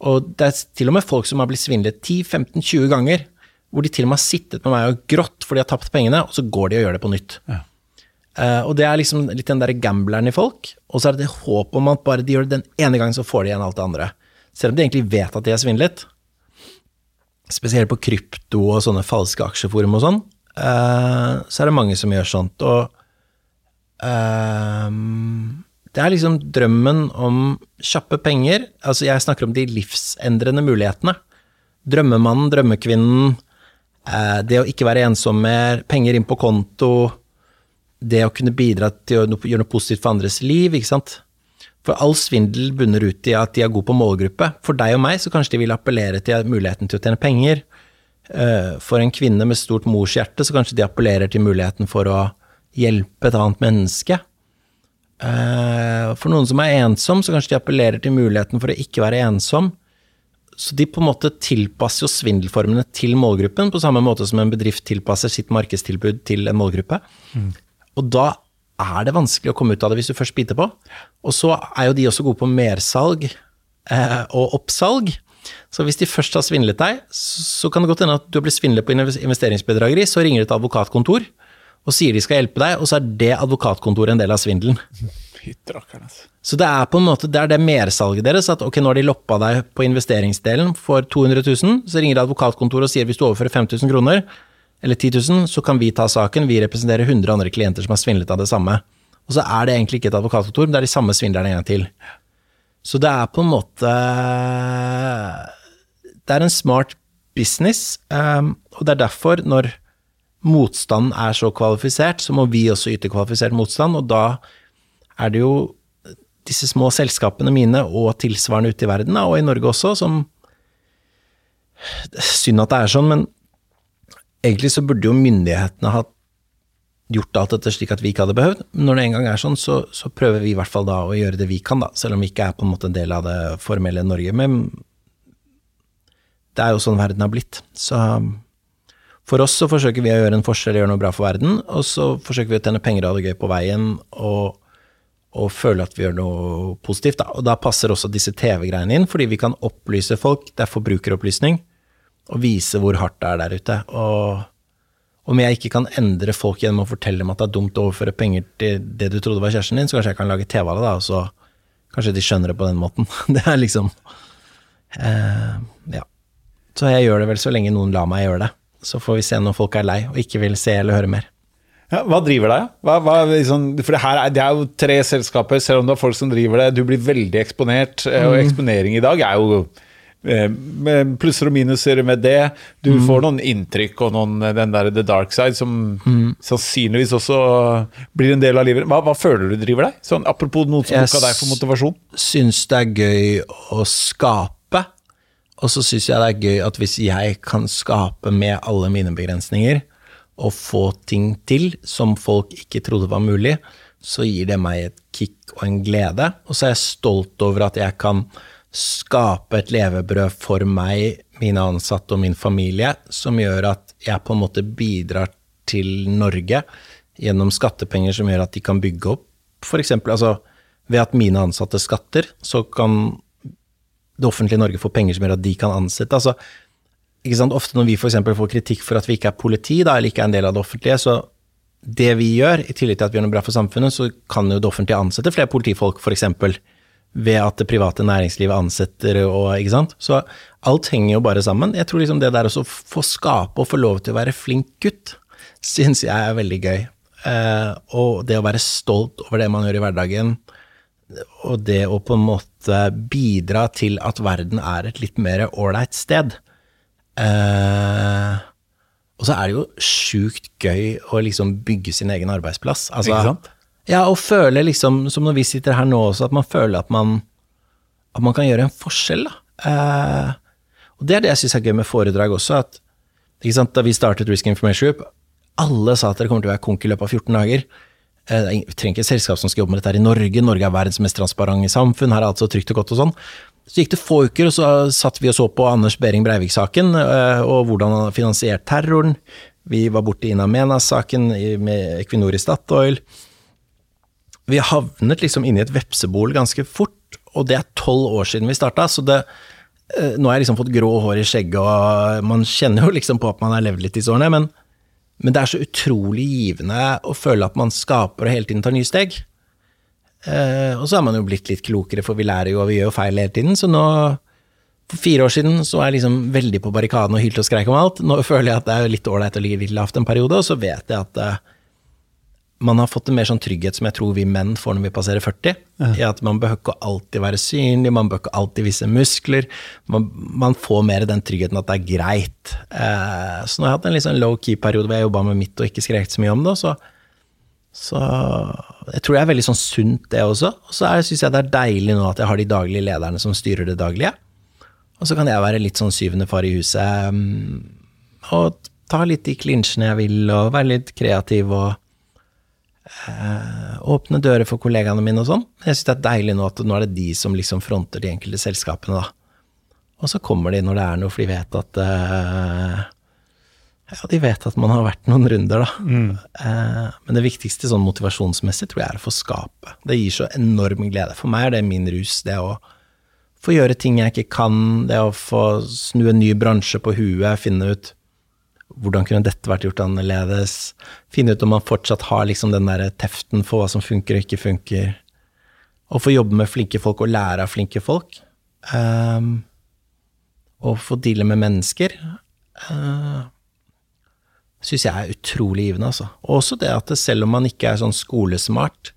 Og det er til og med folk som har blitt svindlet 10-15-20 ganger, hvor de til og med har sittet med meg og grått fordi de har tapt pengene, og så går de og gjør det på nytt. Ja. Uh, og det er liksom litt den derre gambleren i folk, og så er det det håpet om at bare de gjør det den ene gangen, så får de igjen alt det andre. Selv om de egentlig vet at de er svindlet. Spesielt på krypto og sånne falske aksjeforum og sånn, eh, så er det mange som gjør sånt. Og Ehm, det er liksom drømmen om kjappe penger. Altså, jeg snakker om de livsendrende mulighetene. Drømmemannen, drømmekvinnen, eh, det å ikke være ensom mer, penger inn på konto, det å kunne bidra til å gjøre noe positivt for andres liv, ikke sant. For all svindel bunner ut i at de er gode på målgruppe. For deg og meg så kanskje de vil appellere til muligheten til å tjene penger. Eh, for en kvinne med stort morshjerte så kanskje de appellerer til muligheten for å hjelpe et annet menneske. Eh, for noen som er ensom, så kanskje de appellerer til muligheten for å ikke være ensom. Så de på en måte tilpasser jo svindelformene til målgruppen, på samme måte som en bedrift tilpasser sitt markedstilbud til en målgruppe. Mm. Og da er det vanskelig å komme ut av det hvis du først biter på. Og så er jo de også gode på mersalg eh, og oppsalg. Så hvis de først har svindlet deg, så kan det godt hende at du har blitt svindlet på investeringsbedrageri, så ringer du et advokatkontor og sier de skal hjelpe deg, og så er det advokatkontoret en del av svindelen. Så det er på en måte det er det mersalget deres, at ok, nå har de loppa deg på investeringsdelen for 200 000, så ringer advokatkontoret og sier hvis du overfører 5000 kroner, eller 10 000, så kan vi ta saken, vi representerer 100 andre klienter som har svindlet av det samme. Og så er det egentlig ikke et advokatkontor, men det er de samme svindlerne en gang til. Så det er på en måte Det er en smart business, um, og det er derfor, når motstanden er så kvalifisert, så må vi også yte kvalifisert motstand, og da er det jo disse små selskapene mine og tilsvarende ute i verden, og i Norge også, som Synd at det er sånn, men egentlig så burde jo myndighetene ha gjort alt dette slik at vi ikke hadde behøvd. Når det en gang er sånn, så, så, prøver vi i hvert fall da å gjøre det vi kan, da, selv om vi ikke er på en måte en del av det formelle Norge. Men det er jo sånn verden har blitt. Så for oss så forsøker vi å gjøre en forskjell, gjøre noe bra for verden, og så forsøker vi å tjene penger og ha det gøy på veien, og, og føle at vi gjør noe positivt. Da. Og da passer også disse TV-greiene inn, fordi vi kan opplyse folk, det er forbrukeropplysning, og vise hvor hardt det er der ute. Og om jeg ikke kan endre folk gjennom å fortelle dem at det er dumt å overføre penger til det du trodde var kjæresten din, så kanskje jeg kan lage TV av det, da, og så kanskje de skjønner det på den måten. Det er liksom eh, Ja. Så jeg gjør det vel så lenge noen lar meg gjøre det. Så får vi se når folk er lei og ikke vil se eller høre mer. Ja, hva driver deg? Hva, hva, liksom, for det, her er, det er jo tre selskaper, selv om det er folk som driver det. Du blir veldig eksponert, eh, og mm. eksponering i dag er jo plusser og minuser med det. Du mm. får noen inntrykk og noen, den der the dark side som mm. sannsynligvis også blir en del av livet. Hva, hva føler du driver deg? Sånn, apropos noen som tok deg for motivasjon. Jeg syns det er gøy å skape og så syns jeg det er gøy at hvis jeg kan skape med alle mine begrensninger, og få ting til som folk ikke trodde var mulig, så gir det meg et kick og en glede. Og så er jeg stolt over at jeg kan skape et levebrød for meg, mine ansatte og min familie, som gjør at jeg på en måte bidrar til Norge gjennom skattepenger som gjør at de kan bygge opp f.eks. Altså, ved at mine ansatte skatter, så kan det offentlige Norge få penger som gjør at de kan ansette. Altså, Ofte når vi f.eks. får kritikk for at vi ikke er politi, da, eller ikke er en del av det offentlige, så det vi gjør, i tillegg til at vi gjør noe bra for samfunnet, så kan jo det offentlige ansette flere politifolk, f.eks. Ved at det private næringslivet ansetter og ikke sant. Så alt henger jo bare sammen. Jeg tror liksom det der å få skape og få lov til å være flink gutt, syns jeg er veldig gøy. Eh, og det å være stolt over det man gjør i hverdagen, og det å på en måte bidra til at verden er et litt mer ålreit sted. Eh, og så er det jo sjukt gøy å liksom bygge sin egen arbeidsplass. Altså, Ikke sant? Ja, og føle liksom, som når vi sitter her nå også, at man føler at man, at man kan gjøre en forskjell, da. Eh, og det er det jeg syns er gøy med foredrag også, at Da vi startet Risk Information Group, alle sa at dere kommer til å være konk i løpet av 14 dager. Eh, vi trenger ikke et selskap som skal jobbe med dette her i Norge. Norge er verdens mest transparente samfunn. Her er alt så trygt og godt og sånn. Så gikk det få uker, og så satt vi og så på Anders Behring Breivik-saken, eh, og hvordan han har finansiert terroren. Vi var borti Ina Menas-saken med Equinor i Statoil. Vi havnet liksom inne i et vepsebol ganske fort, og det er tolv år siden vi starta, så det, eh, Nå har jeg liksom fått grå hår i skjegget, og man kjenner jo liksom på at man har levd litt disse årene, men, men det er så utrolig givende å føle at man skaper og hele tiden tar nye steg. Eh, og så har man jo blitt litt klokere, for vi lærer jo, og vi gjør jo feil hele tiden. Så nå, for fire år siden, så var jeg liksom veldig på barrikaden og hylte og skreik om alt. Nå føler jeg at det er litt ålreit å ligge litt lavt en periode, og så vet jeg at eh, man har fått en mer sånn trygghet som jeg tror vi menn får når vi passerer 40. Ja. I at man behøver ikke alltid være synlig, man behøver ikke alltid vise muskler. Man, man, får mer den tryggheten at det er greit. Eh, så nå har jeg hatt en litt sånn low-key-periode hvor jeg jobba med mitt og ikke skrek så mye om det. Så, så jeg tror det er veldig sånn sunt, det også. Og så syns jeg det er deilig nå at jeg har de daglige lederne som styrer det daglige. Og så kan jeg være litt sånn syvende far i huset um, og ta litt de klinsjene jeg vil, og være litt kreativ og uh, åpne dører for kollegaene mine og sånn. Jeg syns det er deilig nå at nå er det de som liksom fronter de enkelte selskapene, da. Og så kommer de når det er noe, for de vet at uh, ja, de vet at man har vært noen runder, da. Mm. Uh, men det viktigste sånn motivasjonsmessig tror jeg er å få skape. Det gir så enorm glede. For meg er det min rus, det å få gjøre ting jeg ikke kan, det å få snu en ny bransje på huet, finne ut hvordan kunne dette vært gjort annerledes, finne ut om man fortsatt har liksom den der teften for hva som funker og ikke funker, og få jobbe med flinke folk og lære av flinke folk, um, og få deale med mennesker, uh, ehm, syns jeg er utrolig givende, altså. Og også det at selv om man ikke er sånn skolesmart,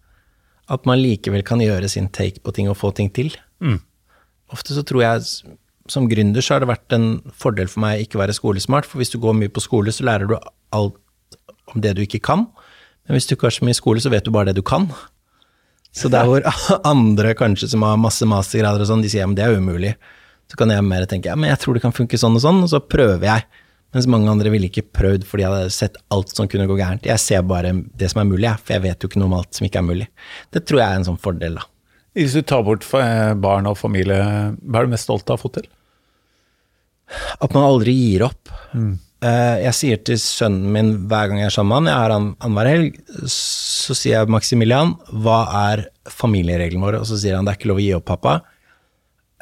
at man likevel kan gjøre sin take på ting og få ting til. Mm. Ofte så tror jeg som gründer så har det vært en fordel for meg ikke være skolesmart, for hvis du går mye på skole, så lærer du alt om det du ikke kan. Men hvis du ikke har så mye skole, så vet du bare det du kan. Så der hvor andre kanskje som har masse mastergrader og sånn, de sier ja, men det er umulig, så kan jeg mer tenke ja, men jeg tror det kan funke sånn og sånn, og så prøver jeg. Mens mange andre ville ikke prøvd fordi jeg hadde sett alt som kunne gå gærent. Jeg ser bare det som er mulig, for jeg vet jo ikke noe om alt som ikke er mulig. Det tror jeg er en sånn fordel, da. Hvis du tar bort barn og familie, hva er du mest stolt av å få til? At man aldri gir opp. Mm. Eh, jeg sier til sønnen min hver gang jeg er sammen med han, jeg er han annenhver helg, så sier jeg Maximilian, hva er familiereglene våre? Og så sier han det er ikke lov å gi opp, pappa.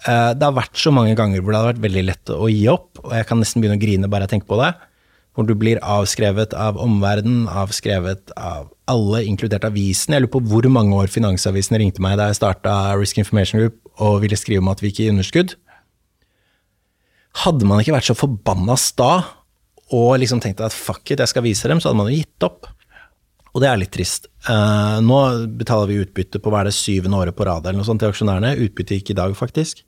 Eh, det har vært så mange ganger hvor det har vært veldig lett å gi opp, og jeg kan nesten begynne å grine bare jeg tenker på det. Hvor du blir avskrevet av omverdenen, avskrevet av alle, inkludert avisen. Jeg lurer på hvor mange år Finansavisen ringte meg da jeg starta Risk Information Group og ville skrive om at vi gikk i underskudd. Hadde man ikke vært så forbanna sta og liksom tenkt at fuck it, jeg skal vise dem, så hadde man jo gitt opp. Og det er litt trist. Uh, nå betaler vi utbytte på hva er det syvende året på rad eller noe sånt til aksjonærene. Utbytte gikk i dag, faktisk.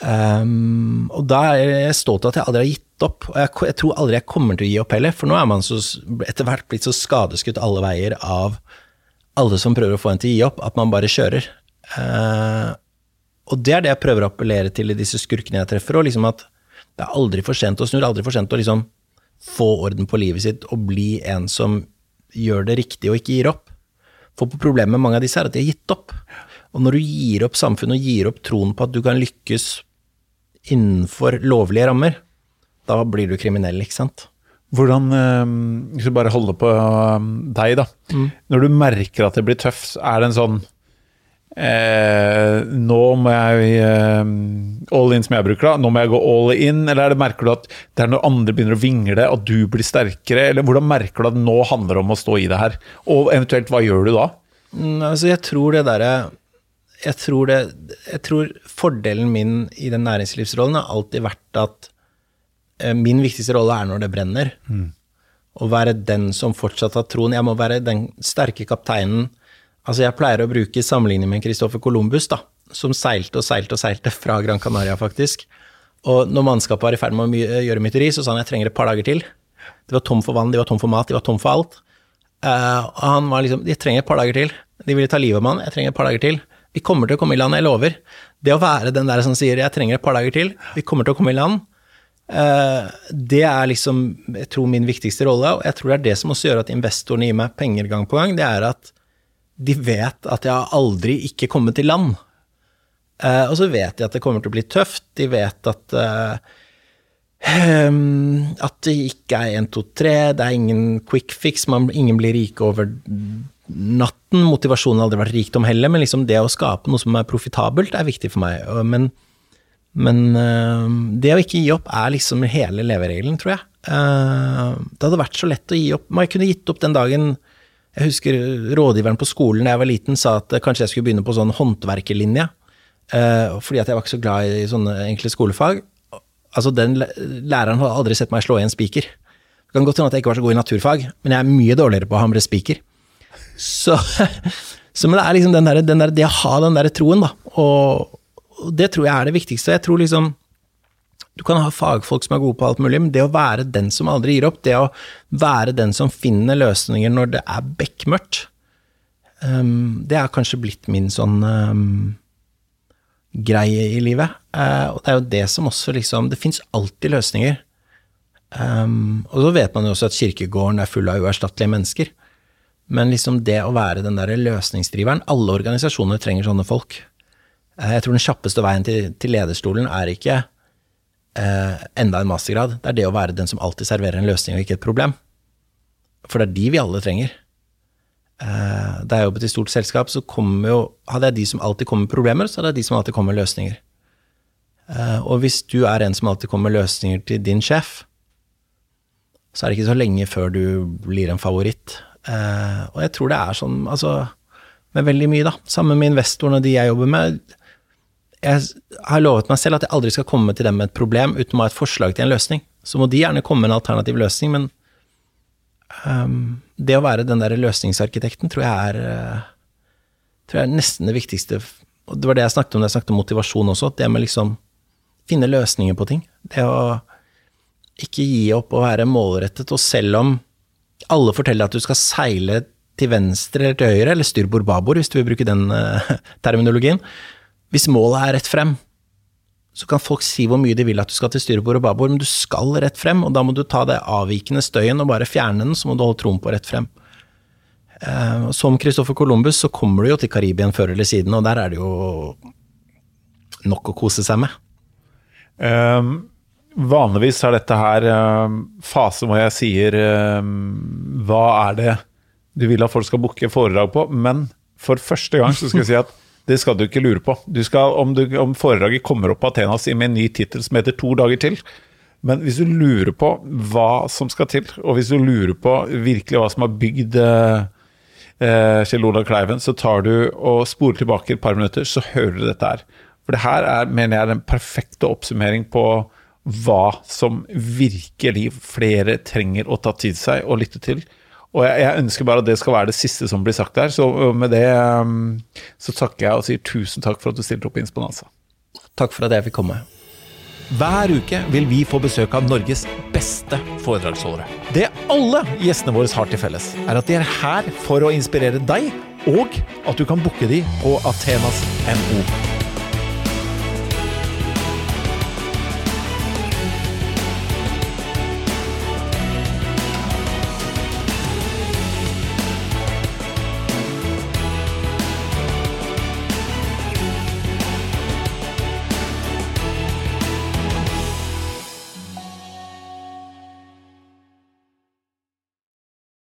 Um, og da er jeg stolt av at jeg aldri har gitt opp. Og jeg, jeg, tror aldri jeg kommer til å gi opp heller, for nå er man så, etter hvert blitt så skadeskutt alle veier av alle som prøver å få en til å gi opp, at man bare kjører. Uh, og det er det jeg prøver å appellere til i disse skurkene jeg treffer, og liksom at det er aldri for sent å snu, det er aldri for sent å liksom få orden på livet sitt og bli en som gjør det riktig og ikke gir opp. For problemet med mange av disse er at de har gitt opp. Og når du gir opp samfunnet og gir opp troen på at du kan lykkes innenfor lovlige rammer, da blir du kriminell, ikke sant. Hvordan, eh, Hvis vi bare holder på eh, deg, da. Mm. Når du merker at det blir tøft, er det en sånn eh, Nå må jeg eh, All in, som jeg bruker, da. Nå må jeg gå all in. Eller er det, merker du at det er når andre begynner å vingle, at du blir sterkere? Eller hvordan merker du at nå handler det om å stå i det her? Og eventuelt, hva gjør du da? Mm, altså, jeg tror det derre jeg tror, det, jeg tror fordelen min i den næringslivsrollen har alltid vært at eh, min viktigste rolle er når det brenner. Mm. Å være den som fortsatt har troen. Jeg må være den sterke kapteinen. Altså, jeg pleier å bruke sammenligning med Christoffer Columbus, da, som seilte og seilte og seilte fra Gran Canaria, faktisk. Og når mannskapet var i ferd med å gjøre mytteri, så sa han jeg trenger et par dager til. De var tom for vann, de var tom for mat, de var tom for alt. Uh, og han var liksom De trenger et par dager til. De ville ta livet av meg, jeg trenger et par dager til. Vi kommer til å komme i land, jeg lover. Det å være den der som sier 'jeg trenger et par dager til', vi kommer til å komme i land, eh, det er liksom, jeg tror, min viktigste rolle. Og jeg tror det er det som også gjør at investorene gir meg penger gang på gang. Det er at de vet at jeg har aldri ikke kommet til land. Uh, og så vet de at det kommer til å bli tøft. De vet at uh, at det ikke er 1, 2, 3, det er ingen quick fix, man, ingen blir rike over natten. Motivasjonen har aldri vært rikdom heller, men liksom det å skape noe som er profitabelt, er viktig for meg. Men Men uh, det å ikke gi opp er liksom hele leveregelen, tror jeg. Det hadde vært så lett å gi opp. Man kunne gitt opp den dagen Jeg husker rådgiveren på skolen da jeg var liten sa at kanskje jeg skulle begynne på sånn håndverkerlinje. Uh, fordi at jeg var ikke så glad i sånne enkle skolefag. Altså, den læreren hadde aldri sett meg slå i en spiker. Det kan godt hende at jeg ikke var så god i naturfag, men jeg er mye dårligere på å hamre spiker. Så, så men det er liksom den der, den der, det å ha den der troen, da. Og, og det tror jeg er det viktigste. Jeg tror liksom Du kan ha fagfolk som er gode på alt mulig, men det å være den som aldri gir opp, det å være den som finner løsninger når det er bekmørkt, um, det er kanskje blitt min sånn um, greie i livet. Uh, og det er jo det som også liksom Det fins alltid løsninger. Um, og så vet man jo også at kirkegården er full av uerstattelige mennesker. Men liksom det å være den der løsningsdriveren Alle organisasjoner trenger sånne folk. Uh, jeg tror den kjappeste veien til, til lederstolen er ikke uh, enda en mastergrad. Det er det å være den som alltid serverer en løsning og ikke et problem. For det er de vi alle trenger. Eh, da jeg jobbet i stort selskap, så jo Hadde jeg de som alltid kommer med problemer, så hadde jeg de som alltid kommer med løsninger. og hvis du er en som alltid kommer med løsninger til din sjef, så er det ikke så lenge før du blir en favoritt. Eh, og jeg tror det er sånn, altså, med veldig mye, da. Sammen med investorene de jeg jobber med. Jeg har lovet meg selv at jeg aldri skal komme til dem med et problem uten å ha et forslag til en løsning. Så må de gjerne komme med en alternativ løsning, men um, det å være den der løsningsarkitekten tror jeg er uh, tror jeg er nesten det viktigste. Og det var det jeg snakket om da jeg snakket om motivasjon også. Det med liksom finne løsninger på ting. Det å ikke gi opp å være målrettet, og selv om alle forteller at du skal seile til venstre eller til høyre, eller styrbord babord, hvis du vil bruke den uh, terminologien, hvis målet er rett frem, så kan folk si hvor mye de vil at du skal til styrebord og babord, men du skal rett frem, og da må du ta det avvikende støyen og bare fjerne den, så må du holde troen på rett frem. Uh, som Christoffer Columbus så kommer du jo til Karibien før eller siden, og der er det jo nok å kose seg med. Um Vanligvis er dette her uh, fase hvor jeg sier uh, hva er det du vil at folk skal booke foredrag på, men for første gang så skal jeg si at det skal du ikke lure på. Du skal, om, du, om foredraget kommer opp på Athenas med en ny tittel som heter 'To dager til', men hvis du lurer på hva som skal til, og hvis du lurer på virkelig hva som har bygd eh, Kjell Olav Kleiven, så tar du og spoler tilbake et par minutter, så hører du dette her. For det her er, mener jeg, den perfekte oppsummering på hva som virkelig flere trenger å ta til seg og lytte til. Og jeg, jeg, ønsker bare at det skal være det siste som blir sagt der. Så med det um, så takker jeg og sier tusen takk for at du stilte opp i Insponanza. Takk for at jeg fikk komme. Hver uke vil vi få besøk av Norges beste foredragsholdere. Det alle gjestene våre har til felles, er at de er her for å inspirere deg, og at du kan booke de på Athenas NO.